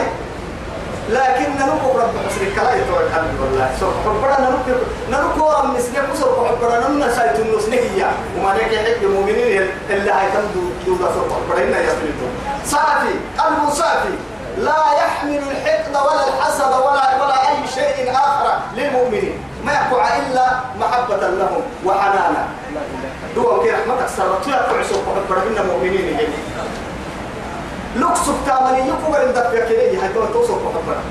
لكن ننقو رب حسن كلا يتوى الحمد والله سوف حبنا ننقو ننقو رب مسلم سوف حبنا نمنا سايت النص نهيا وما نكي حق المؤمنين اللي هايتم دودا سوف حبنا يسلطوا صافي. المصافي لا يحمل الحقد ولا الحسد ولا ولا أي شيء آخر للمؤمنين. يقع الا محبة لهم وحنانا دوا كي رحمتك سرت. يقع سوف حبنا مؤمنين هيك لوكسو تامني يكو غير دفع كده. هاي تو توصل محبنا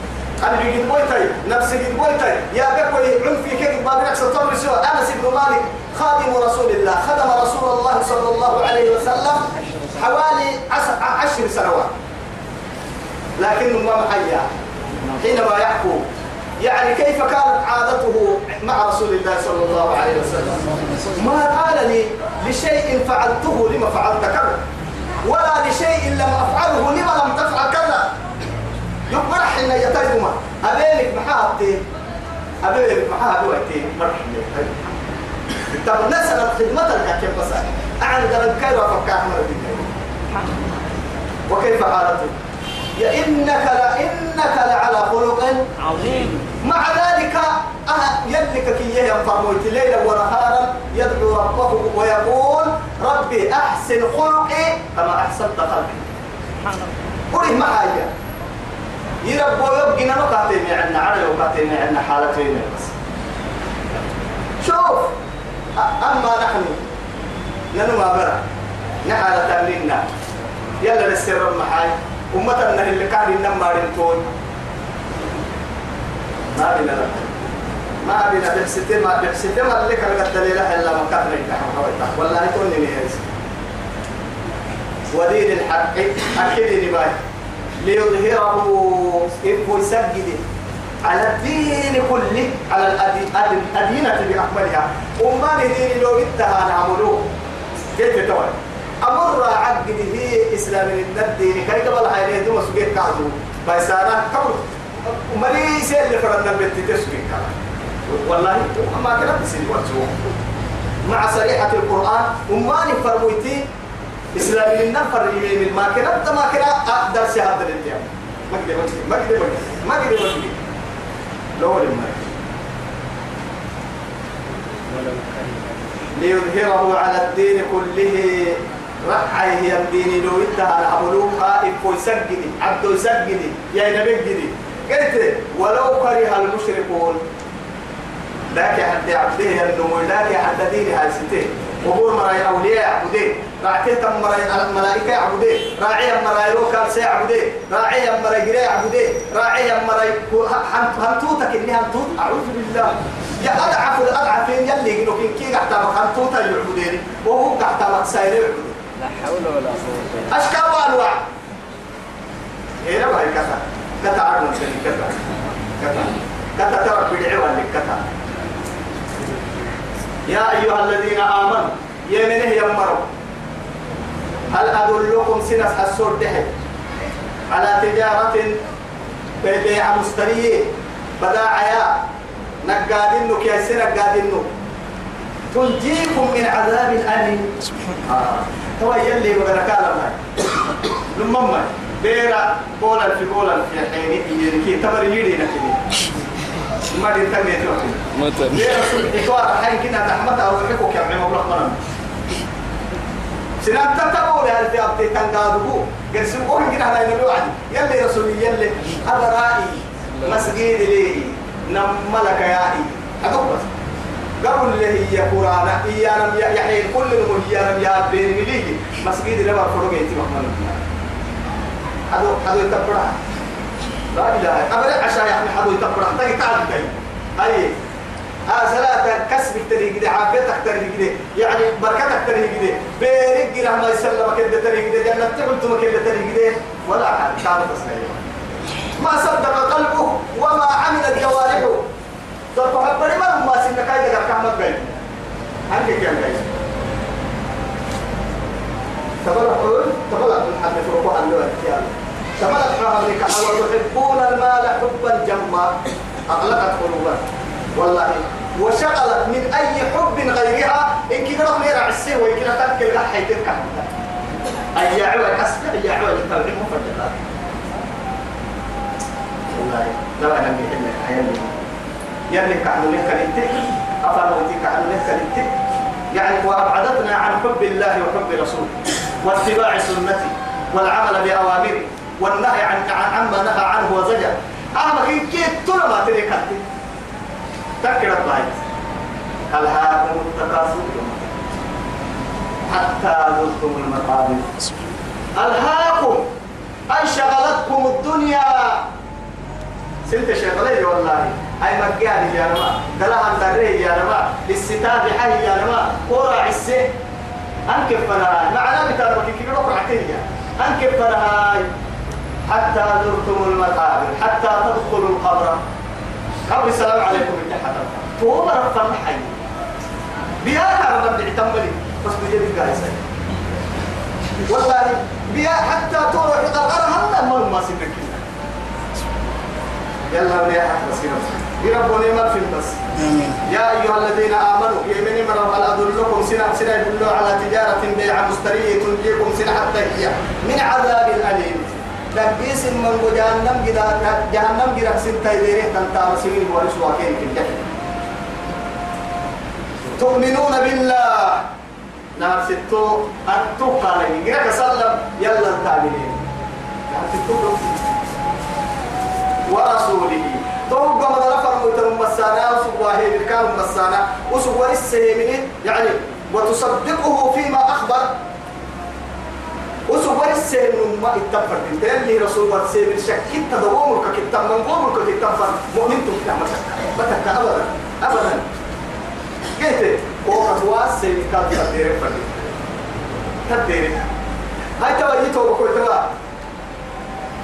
أنا بيجي بويتاي نفسي جد بويتاي يا بكوي عنفي كده. بابنك ستمر سوى أنس بن مالك خادم رسول الله. خدم رسول الله صلى الله عليه وسلم حوالي عشر سنوات. لكنه ما محيا. حينما يحكو يعني كيف كانت عادته مع رسول الله صلى الله عليه وسلم؟ ما قال لي لشيء فعلته لما فعلت كذا ولا لشيء لم أفعله لما لم تفعل كذا. يقبل حين يترجم أبينك محابتين أبينك محابتين مرحبا طب نسأل خدمتك كيف بس. أعلى قلب كيف أفكار أحمد وكيف حالته يا إنك لا إنك لعلى خلق عظيم. مع ذلك أه يدلك كي ينفرموت ليلا ونهارا يدعو ربه ويقول ربي أحسن خلقي كما أحسنت خلقي. قولي ما هي يربو يبقى نقاتين عنا على وقاتين عنا حالتين بس. شوف أما نحن ننو ما برا. نحالة تمريننا يلا نسر المحاي أمتنا اللي كان ينمى رنتون. ما بينا لا. ما بينا بحسيتي ما بحسيتي ما اللي كان قد دليل إلا ما كان والله يكون لي هيس ودين الحق أكيد نباي ليظهره إبو يسجد على الدين كله على الأدينة بأكملها وما دين لو انتهى نعملوه كيف تقول أمر عقد هي إسلام الدين. كي قبل هاي دوما سجيت كعدو. بيسانا كبر. مريس اللي فرنا البيت تسجيت والله ما كنا بسيط واتسوه. مع صريحة القرآن وما نفرمويتي إسلام النفر يمين ما كنا ما كنا أقدر شهادة الانتيام ما كده ما كده ما كده ما كده لو لما ليظهره على الدين كله. رحي هي الدين لو انتهى العملوك إفو يسجد عبدو يسجد يا نبي جدي قلت ولو كره المشركون. ذاك حتى عبده النمو ذاك حتى دين هاي ستين. وقول مراي أولياء يعبدين. راعي تم مراي الملائكة يعبدين. راعي مراي روكال سيعبدين راعي مراي جري يعبدين. راعي مراي هنتوتك إني هنتوت. أعوذ بالله. يا أضعف الأضعف يلي يقولوا كين كي قحتا هنتوتا يعبدين. وهو قحتا مكساير يعبدين. لا حول ولا قوة أشكال وأنواع. إيه ما هي كذا. كذا عرض كذا كذا كتا ترى بدعوا لك كتا. يا أيها الذين آمنوا يمنه يمروا؟ هل أدلكم سنس السور دحي على تجارة بيع مسترية بداعيا نقادنك يا سنة نقادنك تنجيكم من عذاب أليم آه. هو يلي كلام لما بيرا قولا في قولا في حين يجي تبر يدي نكني ما دي تنمي توكل متى بيرا سبحي توار حين كنا تحمد أو يحكوا كم عمو رحمنا سنان تتبعوا لها في أبتي تنقادبو. قد سبقوه كنا هلا ينبيو عدي يلي رسولي يلي. هذا رائي مسجد لي. نملك يا إي. هذا بس قبل اللي هي قرآن إيانا يحيي كل المهم إيانا يا بين مليه مسجد لما فرق يتي محمد هذا هذا يتبرع. لا إله أبدا عشان يعني هذا يتبرع. تاني تعال تاني. أي. ها صلاة كسب تري كده عافيتك تري كده يعني بركتك تري كده بيرك كده ما يسلمك كده تري كده جنة تقول كده تري كده. ولا حد. كان تصنيع ما صدق قلبه وما عملت جوارحه. تطلع بدي ما ما سنك هاي دكتور كم بين هنك كم بين تبلغ من حد فرقوا عن لون كيان تبلغ حرامك حول يحبون المال حبا جما أغلقت قلوبا والله. وشغلت من أي حب غيرها. إن كده رغم يرع السيه وإن كده تنكل لحي تلك أي عوال أسمع أي عوال التوحيد مفردات والله. لا أنا بيحل حيالي يلي كعنوا لك الانتك أفرمتي كعنوا لك الانتك يعني وأبعدتنا عن حب الله وحب رسوله. واتباع سنته والعمل بأوامره والنهي عن عما نهى عنه وزجر. أما كي كي تلا ما تريكت تكرت بايت ألهاكم التكاثر حتى زرتم المقابر. ألهاكم أي شغلتكم الدنيا. سنت شغلي والله. هاي مجاني يا نما دلها دري يا نما للستاب حي يا نما قرع السه أنكب فنهاي معنا بتاع كي كي روح عتية أنكب فنهاي حتى زرتم المقابر حتى تدخلوا القبر. قبل السلام عليكم من تحت فهو رفض الحي بيا رب اعتملي بس بيجي قايسة والله بيا حتى تروح القرار هلا ما ما سنك يلا ولي بس كده ربنا ما في بس يا أيها الذين آمنوا يمني مرة هل أدلكم سنة سنة يدلوا على تجارة بيع مشترية تنجيكم سنة حتى هي. من عذاب أليم. لقيس من جهنم جدا جهنم جدا سنة يديره تنتا مسيرين ورسوا كين في الجنة تؤمنون بالله. نعم ستو أنتو قال لي سلم يلا التابعين نعم ستو. ورسوله. توقع من رفع متن مسانا وسواه بالكام مسانا وسواه السيمين يعني وتصدقه فيما أخبر. وسواه السيمين ما اتفر تلي رسول الله السيمين شكيت تدومك كتاب من قومك كتاب مؤمن تفتح مسكة بتك أبدا. أبدا. قلت وقت واسي كان تدير فردي تدير هاي توجيته وقلت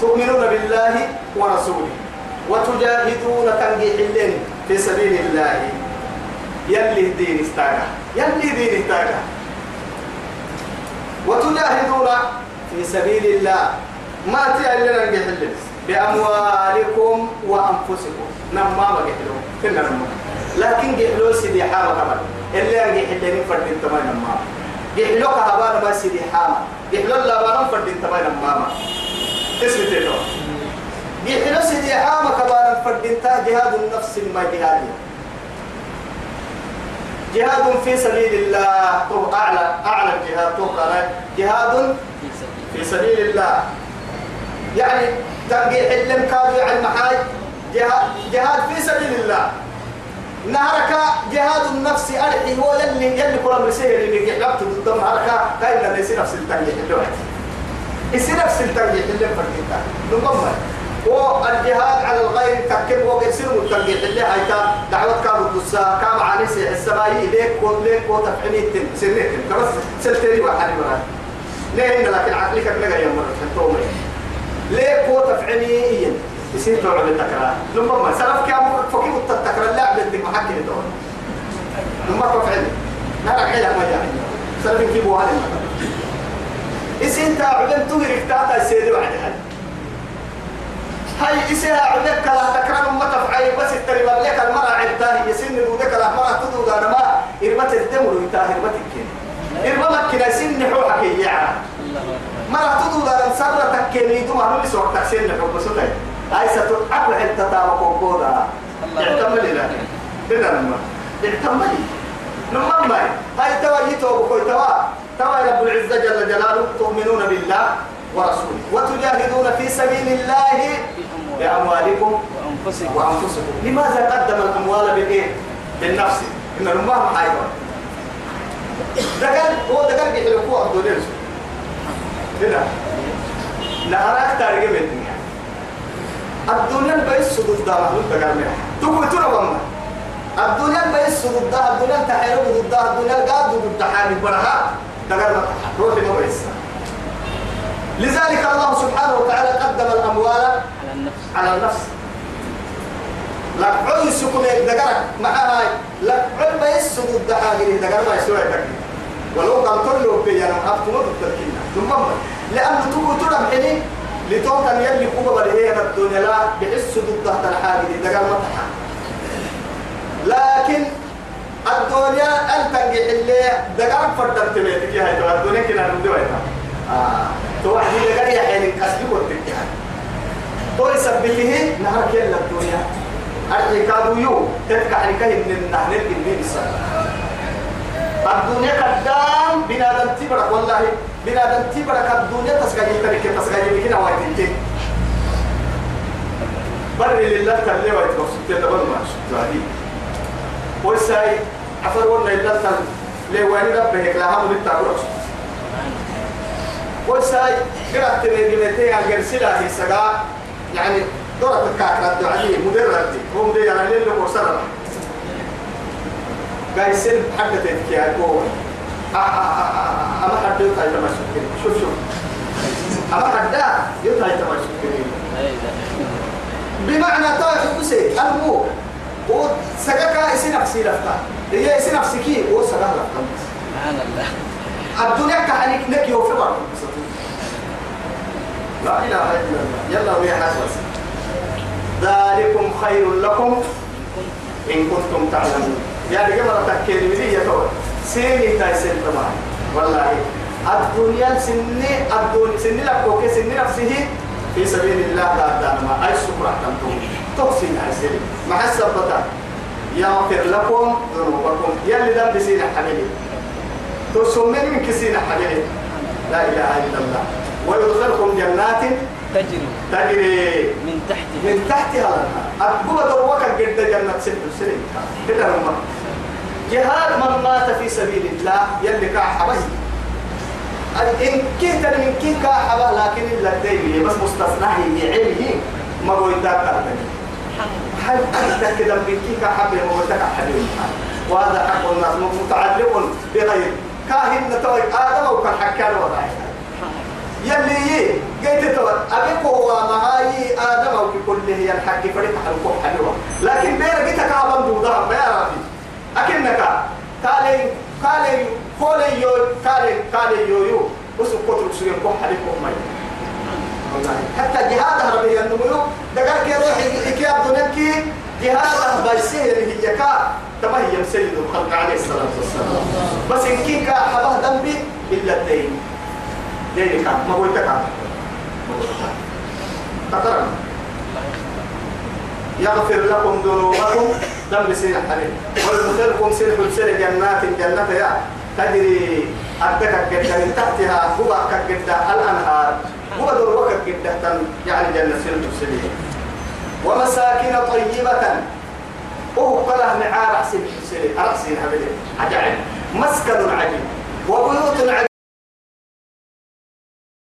تؤمنون بالله ورسوله. وتجاهدون تنجيح اللين في سبيل الله. يلي دين استاغا يلي دين استاغا وتجاهدون في سبيل الله. ما تيالنا نجيح اللين بأموالكم وأنفسكم. نما ما جحلو كنا نما لكن جحلو سيدي حامة كمان. اللي نجيح اللين فردين تمام نما جحلو كهبان ما سيدي حامة. جحلو اللبان فردين تمام نما اسم تيتو يحلو سيدي عام كبار فردنتا جهاد النفس ما جهاد جهاد في سبيل الله تو أعلى أعلى الجهاد تو جهاد في سبيل الله. يعني تنقيح اللي كانوا يعني محاي جهاد, جهاد في سبيل الله. نهرك جهاد النفس أرحي هو يلي يلي كل مرسيه اللي يحلبت ضد نهرك كاين ليس نفس التنقيح اللي يصير نفس التنقيح اللي فردنتا نقمر والجهاد على الغير تكب وقسم التنقيح اللي هيتا دعوة كابو الدسا كام عانيسي السماي ليك كون ليك كون تفعمي التن سنتين كبس سلتيني واحد مرات ليه لكن عقلك بلغا يوم مرة تنتومي ليك تفعمي إيين يصير توعد التكرار. لما ما سلف كام فكيف التكرار لا بدك محكي دور لما تفعل لا لا كيف ما يعني. سلف كيف هذا إسين تعبان تغرق تاتا السيد وعد هاي هاي إسيها عبدك كلا تكرار ما تفعل بس التريب لك المرأة عدتها يسن دودك لا مرأة تدود أنا ما إرمت الدم ويتاه إرمت الكين إرمت كنا سن حوحك يا مرأة تدود أنا سرة تكيني دوم أنا لسه وقت سن حب سنة هاي ستعقل حتى تابا كوكودا اعتملي لا هنا لما اعتملي لما ما هاي توا يتوب كوي توا. توا رب العزة جل جلاله تؤمنون بالله. ورسوله وتجاهدون في سبيل الله بأموالكم وأنفسكم. وأنفسكم. لماذا قدم الأموال بالإيه؟ بالنفس؟ إن الأمة حاجة دقل هو دقل بيحلقوا الدنيا هنا. نهارك تارجع من الدنيا الدنيا بيس صدود ده محلول دقل منها تقول ترى الدنيا بيس صدود ده الدنيا تحيرو ضد الدنيا قاعد ضد حالي برها دقل ما روحي ما بيس لذلك الله سبحانه وتعالى قدم الأموال على النفس. على النفس لك عي سكون دقرك مع هاي لك عي ما يسود الدحاجر دقر ما يسوي تك ولو قال تلو بي أنا حط نور التركينا ثم لأن تو ترى حني لتوتا يلي قوة بديه الدنيا لا بحس ضد تحت الحاجر دقر ما تحا. لكن الدنيا أنت اللي دقر فردت بيتك يا هاي الدنيا كنا نبدو آه توحدي دقر يا حين كسبك وتكتها تو يثبته نهار كيلا الدنيا. أرحي كادو يو تتكع لكه من النهر الجنين السنة الدنيا قدام بنادم تبرك والله. بنادم تبرك الدنيا تسقى يترك تسقى يمكن وايتين بر لله تلي وايت بس تلبن ما شو ويساي عفر ولا إلا تل لواني ربه كلها من التعبير ويساي قرأت جمتين عن جرسلة هي سجا يعني دورة الكاكرة الدعالي مدير ردي هو مدير يعني لو وصل قاي سن حتى تتكي أقول أما حد يطلع يتمشى شوف شوف. أما حد يطلع يتمشى بمعنى طائف بسي المو هو سجاكا إسي نفسي لفتا. هي إسي نفسكي هو سجاكا لفتا. سبحان الله. الدنيا كحنيك نكي وفي بعض. لا إله إلا الله. يلا ويا حسس ذلكم خير لكم إن كنتم تعلمون. يعني كما تكلم لي يا تقول سيني تايسن طبعا والله. الدنيا سني الدنيا سني لك أوكي سني نفسه في سبيل الله تعالى ما أي سكرة تنتم تحسن أسير مع السبتة يغفر لكم ذنوبكم. يلي دم بسينا حبيبي. تسمين من كسينا حبيبي لا إله إلا الله. ويدخلكم جنات تجري. تجري. من تحتها. من تحتها. الأنهار أبوه دروك قد جنة ست سنين كده هم. جهاد من مات في سبيل الله يلي كاحبه إن كنت من كي كاحبه لكن إلا الدين. بس مستثنى هي علمه ما هو يدار هل أنت كده؟ من كي كاحبه ما هو تكاحبه وهذا حق الناس. متعلق بغير. كاهن نتوي آدم وكان حكان وضعه يلي قلت تو أبيك هو معاي آدم أو كل هي الحق فريق حلقه حلوة. لكن بير قلت كابن دودا ما يعرفي أكنك كالي كالي كولي يو كالي كالي يو يو. بس كتر سوين كم حلقه ما حتى جهاد هربي النمو دقر كي روح يكي عبد نبكي جهاد اللي هي كا تما هي سيد الخلق عليه الصلاة والسلام. بس إن كي كا حبه ذنبي إلا الدين. دينك ما قلت لك خطرا يغفر لكم ذنوبكم. دم سين حليم ويدخلكم سين حلسل جنات. جنة يا. تجري أدك كده من تحتها هو كده الأنهار. هو دروك كده يعني جنة سين حلسل ومساكن طيبة. وهو قال معاه رأسين حلسل رأسين هبلين عجائب. مسكن عجيب. وبيوت عجيب.